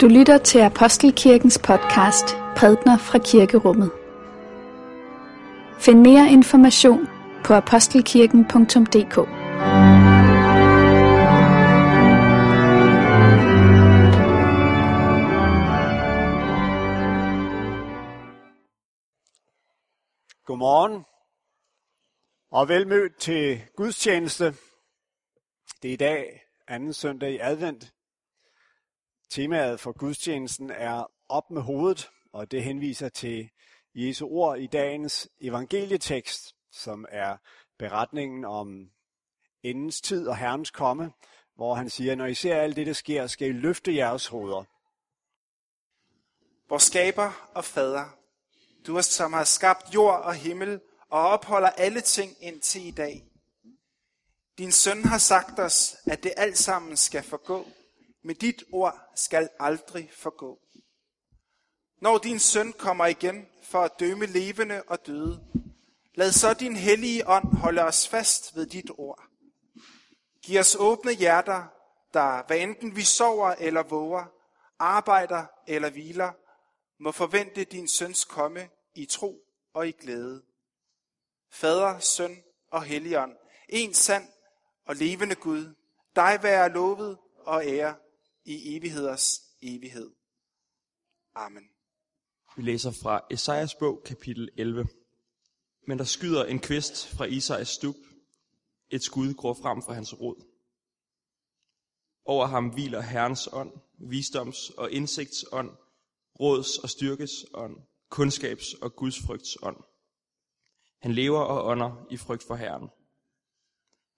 Du lytter til Apostelkirkens podcast Prædner fra Kirkerummet. Find mere information på apostelkirken.dk Godmorgen og velmødt til gudstjeneste. Det er i dag anden søndag i advent. Temaet for gudstjenesten er op med hovedet, og det henviser til Jesu ord i dagens evangelietekst, som er beretningen om endens tid og Herrens komme, hvor han siger, når I ser alt det, der sker, skal I løfte jeres hoveder. Vor skaber og fader, du som har skabt jord og himmel og opholder alle ting indtil i dag. Din søn har sagt os, at det alt sammen skal forgå, men dit ord skal aldrig forgå. Når din søn kommer igen for at dømme levende og døde, lad så din hellige ånd holde os fast ved dit ord. Giv os åbne hjerter, der, hvad enten vi sover eller våger, arbejder eller hviler, må forvente din søns komme i tro og i glæde. Fader, søn og helligånd, en sand og levende Gud, dig være lovet og ære i evigheders evighed. Amen. Vi læser fra Esajas bog, kapitel 11. Men der skyder en kvist fra Isais stup. Et skud går frem fra hans rod. Over ham hviler Herrens ånd, visdoms- og indsigtsånd, råds- og styrkes ånd, kundskabs- og gudsfrygts ånd. Han lever og ånder i frygt for Herren.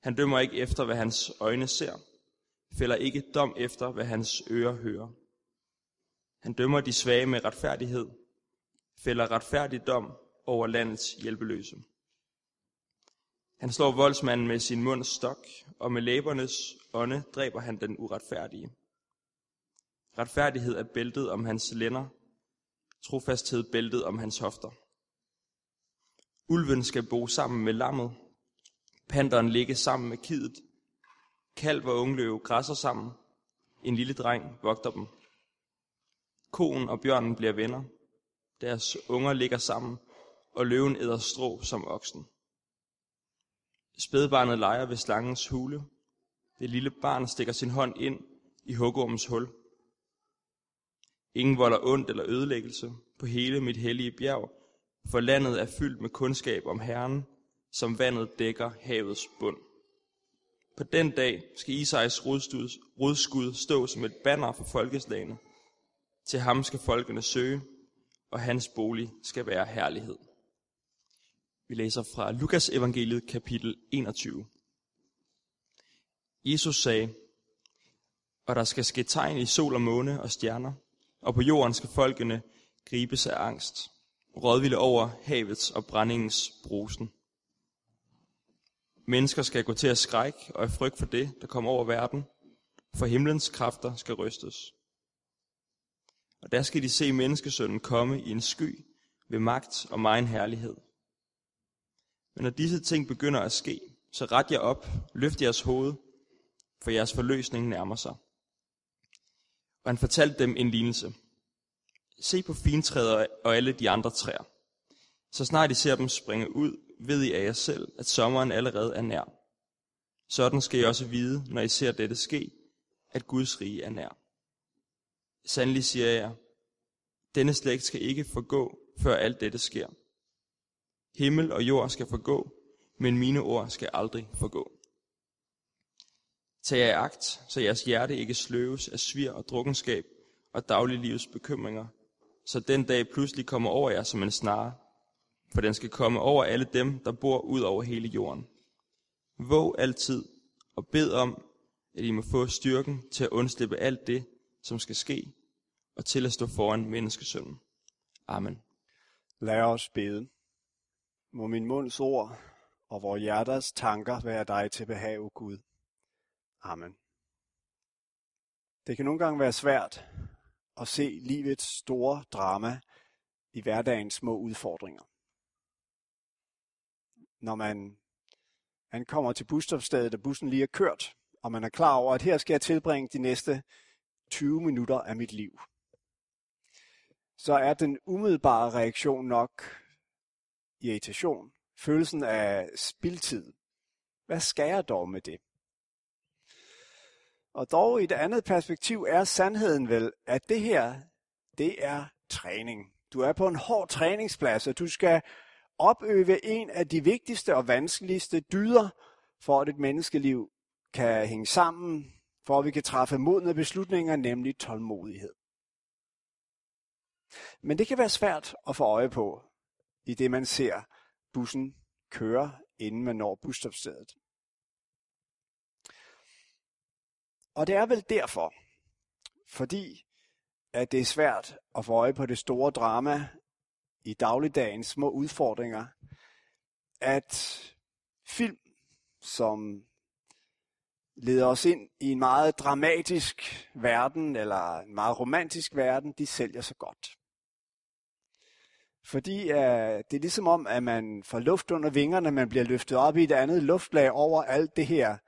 Han dømmer ikke efter, hvad hans øjne ser, fælder ikke dom efter, hvad hans ører hører. Han dømmer de svage med retfærdighed, fælder retfærdig dom over landets hjælpeløse. Han slår voldsmanden med sin munds stok, og med læbernes ånde dræber han den uretfærdige. Retfærdighed er bæltet om hans lænder, trofasthed bæltet om hans hofter. Ulven skal bo sammen med lammet, panderen ligge sammen med kidet, kalv og ungløve græsser sammen, en lille dreng vogter dem. Koen og bjørnen bliver venner, deres unger ligger sammen, og løven æder strå som oksen. Spædbarnet leger ved slangens hule. Det lille barn stikker sin hånd ind i hugormens hul. Ingen volder ondt eller ødelæggelse på hele mit hellige bjerg, for landet er fyldt med kundskab om Herren, som vandet dækker havets bund. På den dag skal Isais rodskud stå som et banner for folkeslagene. Til ham skal folkene søge, og hans bolig skal være herlighed. Vi læser fra Lukas evangeliet kapitel 21. Jesus sagde, og der skal ske tegn i sol og måne og stjerner, og på jorden skal folkene gribes af angst, rådvilde over havets og brændingens brusen. Mennesker skal gå til at skræk og af frygt for det, der kommer over verden, for himlens kræfter skal rystes. Og der skal de se menneskesønnen komme i en sky ved magt og megen herlighed. Men når disse ting begynder at ske, så ret jer op, løft jeres hoved, for jeres forløsning nærmer sig. Og han fortalte dem en lignelse. Se på fintræder og alle de andre træer. Så snart I ser dem springe ud, ved I af jer selv, at sommeren allerede er nær. Sådan skal I også vide, når I ser dette ske, at Guds rige er nær. Sandelig siger jeg, denne slægt skal ikke forgå, før alt dette sker. Himmel og jord skal forgå, men mine ord skal aldrig forgå. Tag jer agt, så jeres hjerte ikke sløves af svir og drukkenskab og dagliglivets bekymringer, så den dag pludselig kommer over jer som en snare, for den skal komme over alle dem, der bor ud over hele jorden. Våg altid og bed om, at I må få styrken til at undslippe alt det, som skal ske, og til at stå foran menneskesønnen. Amen. Lad os bede. Må min munds ord og vores hjerters tanker være dig til behag, Gud. Amen. Det kan nogle gange være svært at se livets store drama i hverdagens små udfordringer. Når man ankommer til busstopstedet, og bussen lige er kørt, og man er klar over, at her skal jeg tilbringe de næste 20 minutter af mit liv. så er den umiddelbare reaktion nok irritation. Følelsen af spildtid. Hvad skal jeg dog med det? Og dog i et andet perspektiv er sandheden vel, at det her, det er træning. Du er på en hård træningsplads, og du skal opøve en af de vigtigste og vanskeligste dyder, for at et menneskeliv kan hænge sammen, for at vi kan træffe modne beslutninger, nemlig tålmodighed. Men det kan være svært at få øje på, i det man ser bussen køre, inden man når busstopstedet. Og det er vel derfor, fordi at det er svært at få øje på det store drama i dagligdagens små udfordringer, at film, som leder os ind i en meget dramatisk verden, eller en meget romantisk verden, de sælger så godt. Fordi uh, det er ligesom om, at man får luft under vingerne, man bliver løftet op i et andet luftlag over alt det her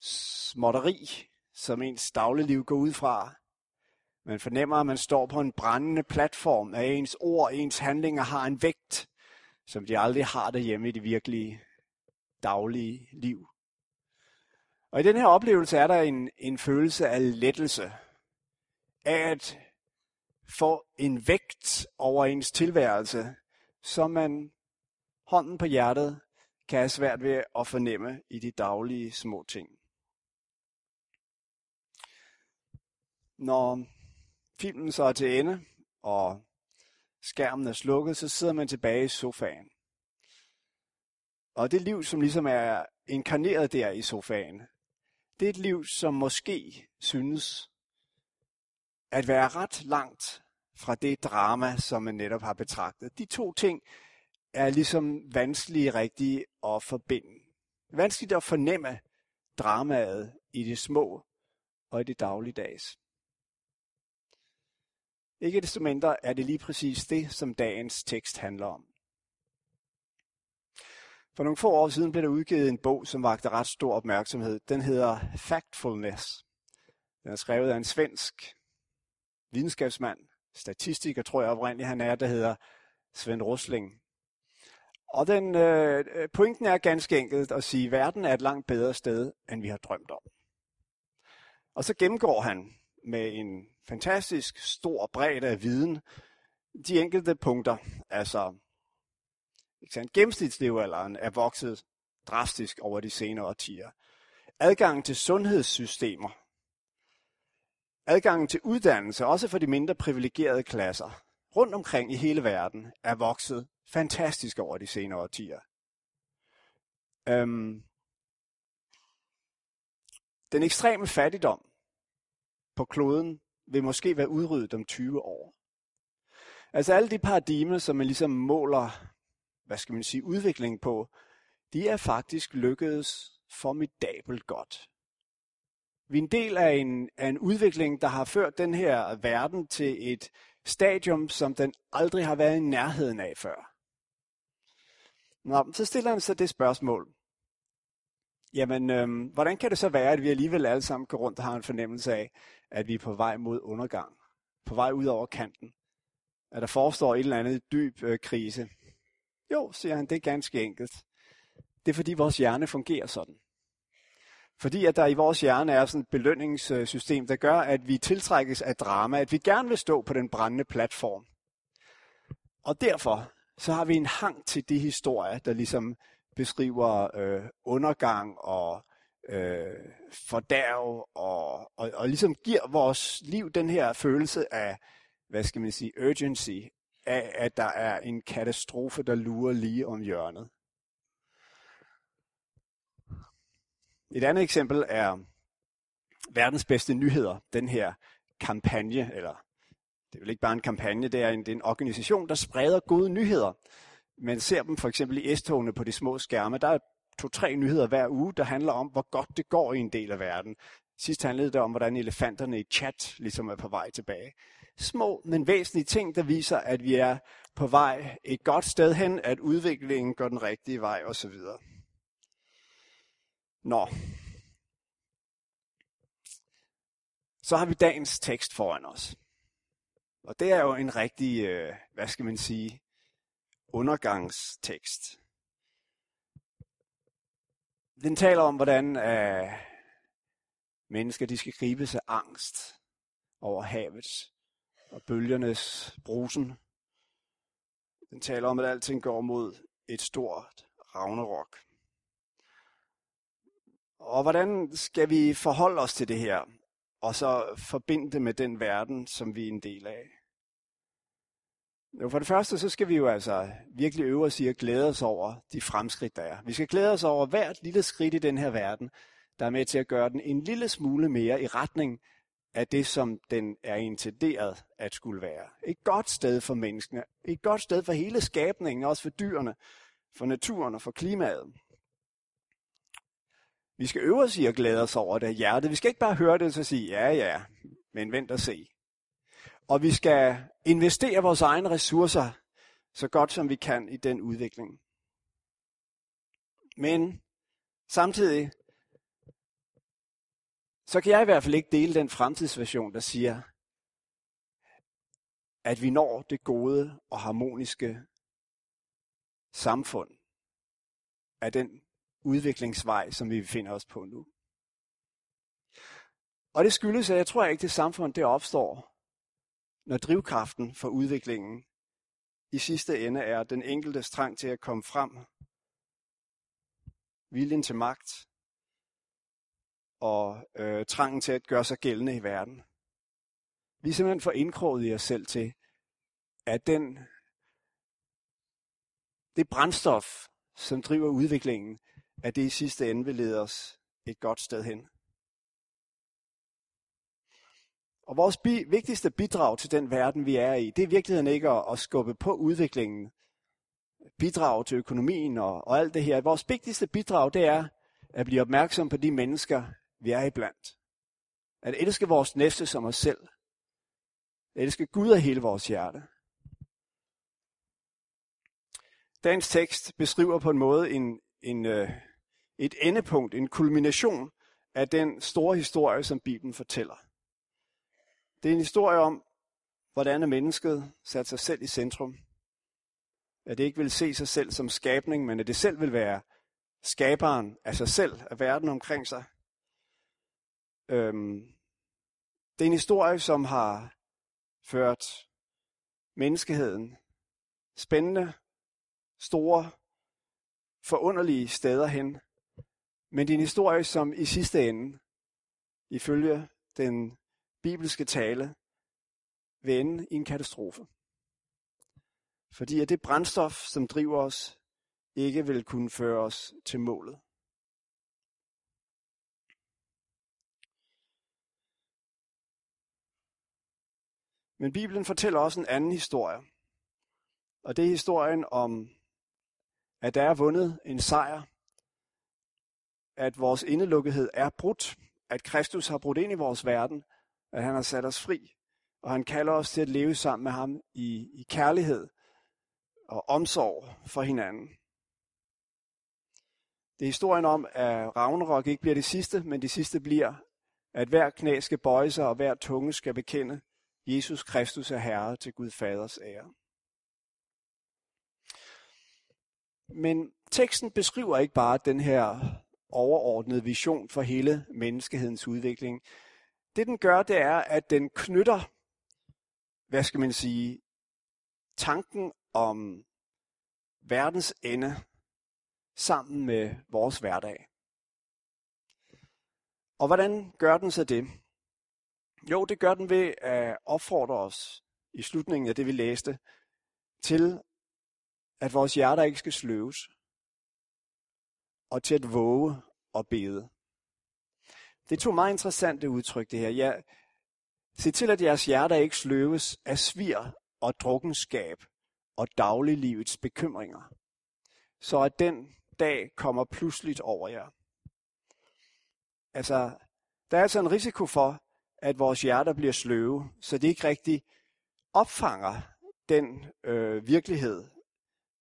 småtteri, som ens dagligliv går ud fra. Man fornemmer, at man står på en brændende platform, at ens ord og ens handlinger har en vægt, som de aldrig har derhjemme i det virkelige daglige liv. Og i den her oplevelse er der en, en følelse af lettelse, af at få en vægt over ens tilværelse, som man hånden på hjertet kan have svært ved at fornemme i de daglige små ting. Når filmen så er til ende, og skærmen er slukket, så sidder man tilbage i sofaen. Og det liv, som ligesom er inkarneret der i sofaen, det er et liv, som måske synes at være ret langt fra det drama, som man netop har betragtet. De to ting er ligesom vanskelige rigtige at forbinde. Vanskeligt at fornemme dramaet i det små og i det dagligdags. Ikke desto mindre er det lige præcis det, som dagens tekst handler om. For nogle få år siden blev der udgivet en bog, som vagte ret stor opmærksomhed. Den hedder Factfulness. Den er skrevet af en svensk videnskabsmand, statistiker tror jeg oprindeligt han er, der hedder Svend Rusling. Og den øh, pointen er ganske enkelt at sige, at verden er et langt bedre sted, end vi har drømt om. Og så gennemgår han med en fantastisk stor bredde af viden de enkelte punkter. Altså, gennemsnitslevealderen er vokset drastisk over de senere årtier. Adgangen til sundhedssystemer, adgangen til uddannelse, også for de mindre privilegerede klasser, rundt omkring i hele verden, er vokset fantastisk over de senere årtier. Øhm, den ekstreme fattigdom på kloden vil måske være udryddet om 20 år. Altså alle de paradigmer, som man ligesom måler, hvad skal man sige, udviklingen på, de er faktisk lykkedes formidabelt godt. Vi er en del af en, af en udvikling, der har ført den her verden til et stadium, som den aldrig har været i nærheden af før. Nå, så stiller han sig det spørgsmål. Jamen, øhm, hvordan kan det så være, at vi alligevel alle sammen går rundt og har en fornemmelse af, at vi er på vej mod undergang? På vej ud over kanten? At der forestår et eller andet dyb øh, krise? Jo, siger han, det er ganske enkelt. Det er fordi vores hjerne fungerer sådan. Fordi at der i vores hjerne er sådan et belønningssystem, der gør, at vi tiltrækkes af drama, at vi gerne vil stå på den brændende platform. Og derfor så har vi en hang til de historier, der ligesom beskriver øh, undergang og øh, fordærv og, og, og ligesom giver vores liv den her følelse af, hvad skal man sige, urgency, af at der er en katastrofe, der lurer lige om hjørnet. Et andet eksempel er verdens bedste nyheder, den her kampagne, eller det er vel ikke bare en kampagne, det er en, det er en organisation, der spreder gode nyheder. Man ser dem for eksempel i S-togene på de små skærme. Der er to-tre nyheder hver uge, der handler om, hvor godt det går i en del af verden. Sidst handlede det om, hvordan elefanterne i chat ligesom er på vej tilbage. Små, men væsentlige ting, der viser, at vi er på vej et godt sted hen, at udviklingen går den rigtige vej osv. Nå. Så har vi dagens tekst foran os. Og det er jo en rigtig, øh, hvad skal man sige, undergangstekst. Den taler om, hvordan øh, mennesker de skal gribe sig angst over havets og bølgernes brusen. Den taler om, at alting går mod et stort ragnarok. Og hvordan skal vi forholde os til det her, og så forbinde det med den verden, som vi er en del af? Jo, for det første, så skal vi jo altså virkelig øve os i at glæde os over de fremskridt, der er. Vi skal glæde os over hvert lille skridt i den her verden, der er med til at gøre den en lille smule mere i retning af det, som den er intenderet at skulle være. Et godt sted for menneskene. Et godt sted for hele skabningen, også for dyrene, for naturen og for klimaet. Vi skal øve os i at glæde os over det hjertet. Vi skal ikke bare høre det og så sige, ja ja, men vent og se. Og vi skal investere vores egne ressourcer så godt som vi kan i den udvikling. Men samtidig, så kan jeg i hvert fald ikke dele den fremtidsversion, der siger, at vi når det gode og harmoniske samfund af den udviklingsvej, som vi befinder os på nu. Og det skyldes, at jeg tror ikke, det samfund det opstår, når drivkraften for udviklingen i sidste ende er den enkelte trang til at komme frem, viljen til magt og øh, trangen til at gøre sig gældende i verden. Vi er simpelthen for indkroget i os selv til, at den, det brændstof, som driver udviklingen, at det i sidste ende vil lede os et godt sted hen. Og vores bi- vigtigste bidrag til den verden, vi er i, det er i virkeligheden ikke at, at skubbe på udviklingen, bidrag til økonomien og, og alt det her. Vores vigtigste bidrag, det er at blive opmærksom på de mennesker, vi er iblandt. At elske vores næste som os selv. At elske Gud af hele vores hjerte. Dagens tekst beskriver på en måde en, en, øh, et endepunkt, en kulmination af den store historie, som Bibelen fortæller. Det er en historie om, hvordan mennesket satte sig selv i centrum. At det ikke vil se sig selv som skabning, men at det selv vil være skaberen af sig selv, af verden omkring sig. Øhm, det er en historie, som har ført menneskeheden spændende, store, forunderlige steder hen. Men det er en historie, som i sidste ende, ifølge den bibelske tale, vil ende i en katastrofe. Fordi at det brændstof, som driver os, ikke vil kunne føre os til målet. Men Bibelen fortæller også en anden historie. Og det er historien om, at der er vundet en sejr. At vores indelukkethed er brudt. At Kristus har brudt ind i vores verden. At han har sat os fri. Og han kalder os til at leve sammen med ham i, i kærlighed og omsorg for hinanden. Det er historien om, at Ragnarok ikke bliver det sidste, men det sidste bliver, at hver knæ skal bøje sig, og hver tunge skal bekende, Jesus Kristus er Herre til Gud Faders ære. Men teksten beskriver ikke bare den her overordnede vision for hele menneskehedens udvikling. Det den gør, det er, at den knytter, hvad skal man sige, tanken om verdens ende sammen med vores hverdag. Og hvordan gør den så det? Jo, det gør den ved at opfordre os i slutningen af det, vi læste, til at vores hjerter ikke skal sløves, og til at våge og bede. Det er to meget interessante udtryk, det her. Ja, se til, at jeres hjerter ikke sløves af svir og drukkenskab og dagliglivets bekymringer, så at den dag kommer pludseligt over jer. Altså, der er altså en risiko for, at vores hjerter bliver sløve, så det ikke rigtig opfanger den øh, virkelighed,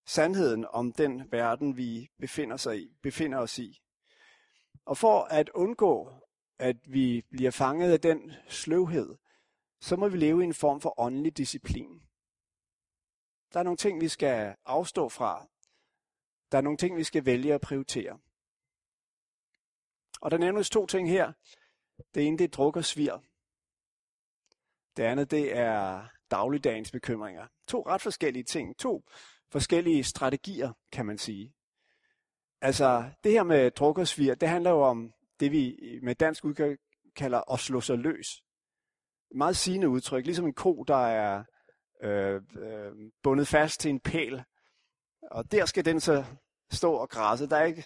sandheden om den verden, vi befinder, sig i, befinder os i. Og for at undgå, at vi bliver fanget af den sløvhed, så må vi leve i en form for åndelig disciplin. Der er nogle ting, vi skal afstå fra. Der er nogle ting, vi skal vælge at prioritere. Og der nævnes to ting her. Det ene, det er druk og svir. Det andet, det er dagligdagens bekymringer. To ret forskellige ting. To forskellige strategier, kan man sige. Altså, det her med druk og svir, det handler jo om det, vi med dansk udgave kalder at slå sig løs. Meget sigende udtryk, ligesom en ko, der er øh, øh, bundet fast til en pæl. Og der skal den så stå og græsse. Der er ikke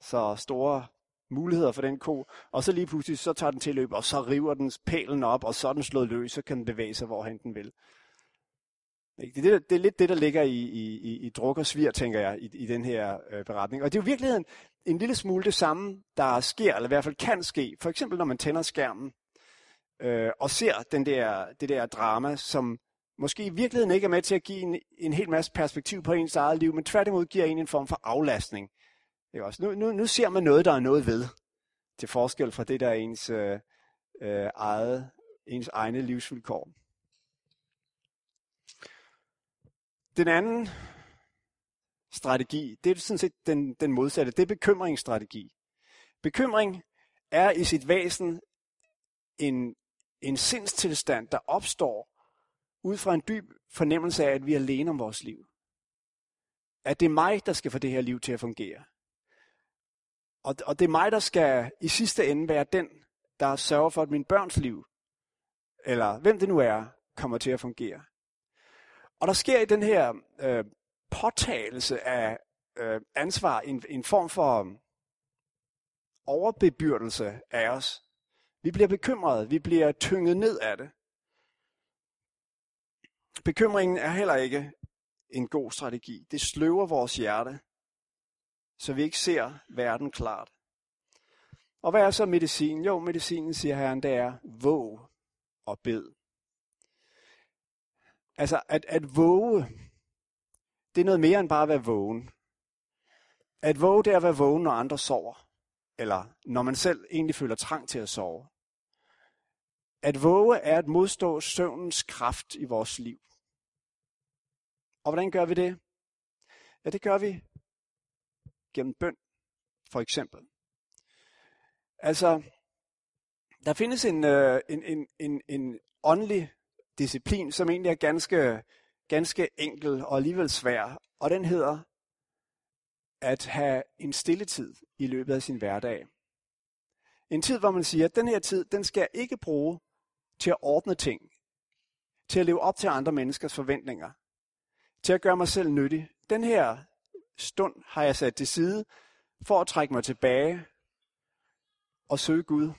så store muligheder for den ko. Og så lige pludselig, så tager den til løb, og så river den pælen op, og så er den slået løs, så kan den bevæge sig, hvorhen den vil. Det er, det, det er lidt det, der ligger i, i, i, i druk og svir, tænker jeg, i, i den her øh, beretning. Og det er jo i virkeligheden en lille smule det samme, der sker, eller i hvert fald kan ske. For eksempel, når man tænder skærmen øh, og ser den der, det der drama, som måske i virkeligheden ikke er med til at give en, en hel masse perspektiv på ens eget liv, men tværtimod giver en en form for aflastning. Ikke også? Nu, nu, nu ser man noget, der er noget ved, til forskel fra det, der er ens, øh, øh, eget, ens egne livsvilkår. Den anden strategi, det er sådan set den, den modsatte, det er bekymringsstrategi. Bekymring er i sit væsen en, en sindstilstand, der opstår ud fra en dyb fornemmelse af, at vi er alene om vores liv. At det er mig, der skal få det her liv til at fungere. Og, og det er mig, der skal i sidste ende være den, der sørger for, at min børns liv, eller hvem det nu er, kommer til at fungere. Og der sker i den her øh, påtagelse af øh, ansvar en, en form for um, overbebyrdelse af os. Vi bliver bekymrede, vi bliver tynget ned af det. Bekymringen er heller ikke en god strategi. Det sløver vores hjerte, så vi ikke ser verden klart. Og hvad er så medicin? Jo, medicinen, siger herren, det er våg og bed. Altså, at, at våge, det er noget mere end bare at være vågen. At våge, det er at være vågen, når andre sover. Eller når man selv egentlig føler trang til at sove. At våge er at modstå søvnens kraft i vores liv. Og hvordan gør vi det? Ja, det gør vi gennem bøn, for eksempel. Altså, der findes en, øh, en, en, en, en åndelig disciplin, som egentlig er ganske, ganske enkel og alligevel svær. Og den hedder at have en stilletid i løbet af sin hverdag. En tid, hvor man siger, at den her tid, den skal jeg ikke bruge til at ordne ting, til at leve op til andre menneskers forventninger, til at gøre mig selv nyttig. Den her stund har jeg sat til side for at trække mig tilbage og søge Gud.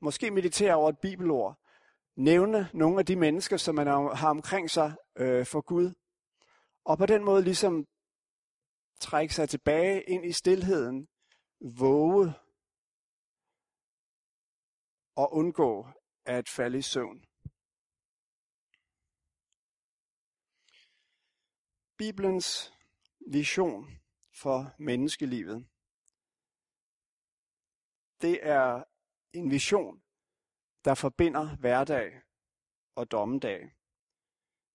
Måske meditere over et bibelord, nævne nogle af de mennesker, som man har omkring sig øh, for Gud. Og på den måde ligesom trække sig tilbage ind i stillheden, våge og undgå at falde i søvn. Bibelens vision for menneskelivet, det er en vision, der forbinder hverdag og dommedag.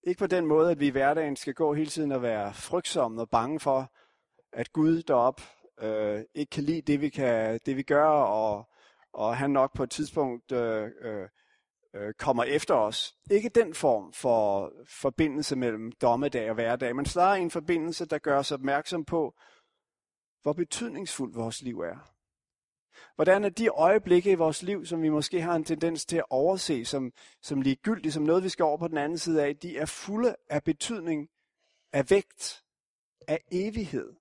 Ikke på den måde, at vi i hverdagen skal gå hele tiden og være frygtsomme og bange for, at Gud derop øh, ikke kan lide det, vi, kan, det, vi gør, og, og han nok på et tidspunkt øh, øh, øh kommer efter os. Ikke den form for forbindelse mellem dommedag og hverdag, men snarere en forbindelse, der gør os opmærksom på, hvor betydningsfuldt vores liv er. Hvordan er de øjeblikke i vores liv, som vi måske har en tendens til at overse som, som ligegyldige, som noget, vi skal over på den anden side af, de er fulde af betydning, af vægt, af evighed.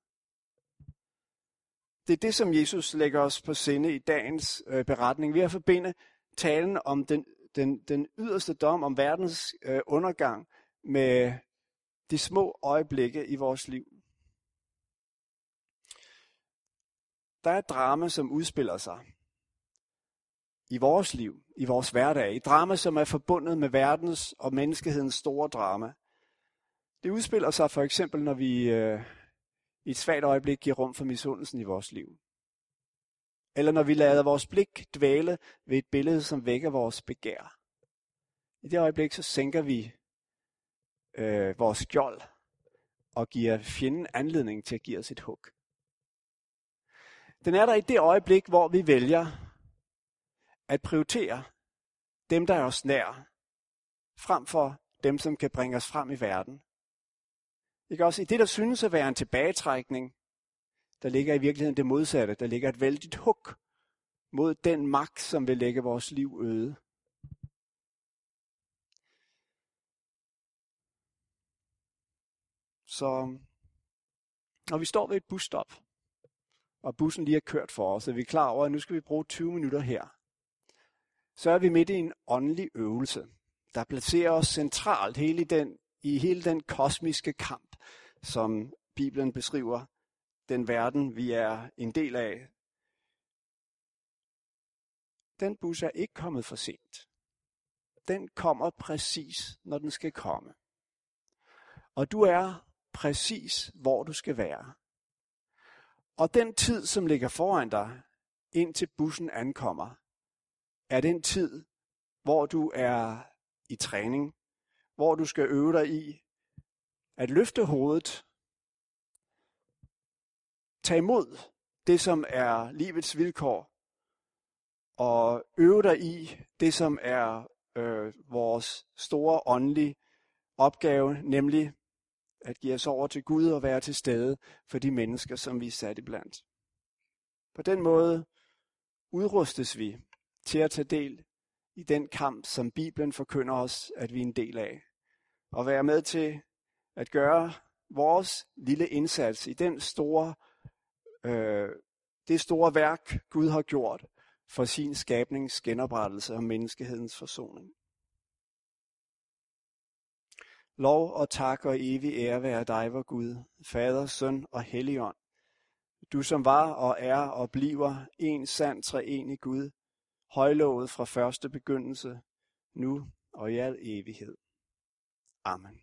Det er det, som Jesus lægger os på sinde i dagens øh, beretning. Vi har forbinde talen om den, den, den yderste dom, om verdens øh, undergang, med de små øjeblikke i vores liv. Der er et drama, som udspiller sig i vores liv, i vores hverdag. Et drama, som er forbundet med verdens og menneskehedens store drama. Det udspiller sig for eksempel, når vi øh, i et svagt øjeblik giver rum for misundelsen i vores liv. Eller når vi lader vores blik dvæle ved et billede, som vækker vores begær. I det øjeblik, så sænker vi øh, vores skjold og giver fjenden anledning til at give os et hug. Den er der i det øjeblik, hvor vi vælger at prioritere dem, der er os nær, frem for dem, som kan bringe os frem i verden. Ikke også i det, der synes at være en tilbagetrækning, der ligger i virkeligheden det modsatte. Der ligger et vældigt hug mod den magt, som vil lægge vores liv øde. Så når vi står ved et busstop, og bussen lige er kørt for os, og vi er klar over, at nu skal vi bruge 20 minutter her, så er vi midt i en åndelig øvelse, der placerer os centralt hele den, i hele den kosmiske kamp, som Bibelen beskriver den verden, vi er en del af. Den bus er ikke kommet for sent. Den kommer præcis, når den skal komme. Og du er præcis, hvor du skal være. Og den tid, som ligger foran dig, indtil bussen ankommer, er den tid, hvor du er i træning, hvor du skal øve dig i at løfte hovedet, tage imod det, som er livets vilkår, og øve dig i det, som er øh, vores store åndelige opgave, nemlig at give os over til Gud og være til stede for de mennesker, som vi er sat iblandt. På den måde udrustes vi til at tage del i den kamp, som Bibelen forkynder os, at vi er en del af. Og være med til at gøre vores lille indsats i den store, øh, det store værk, Gud har gjort for sin skabnings genoprettelse og menneskehedens forsoning. Lov og tak og evig ære være dig, vor Gud, Fader, Søn og Helligånd. Du som var og er og bliver en sand treenig Gud, højlovet fra første begyndelse, nu og i al evighed. Amen.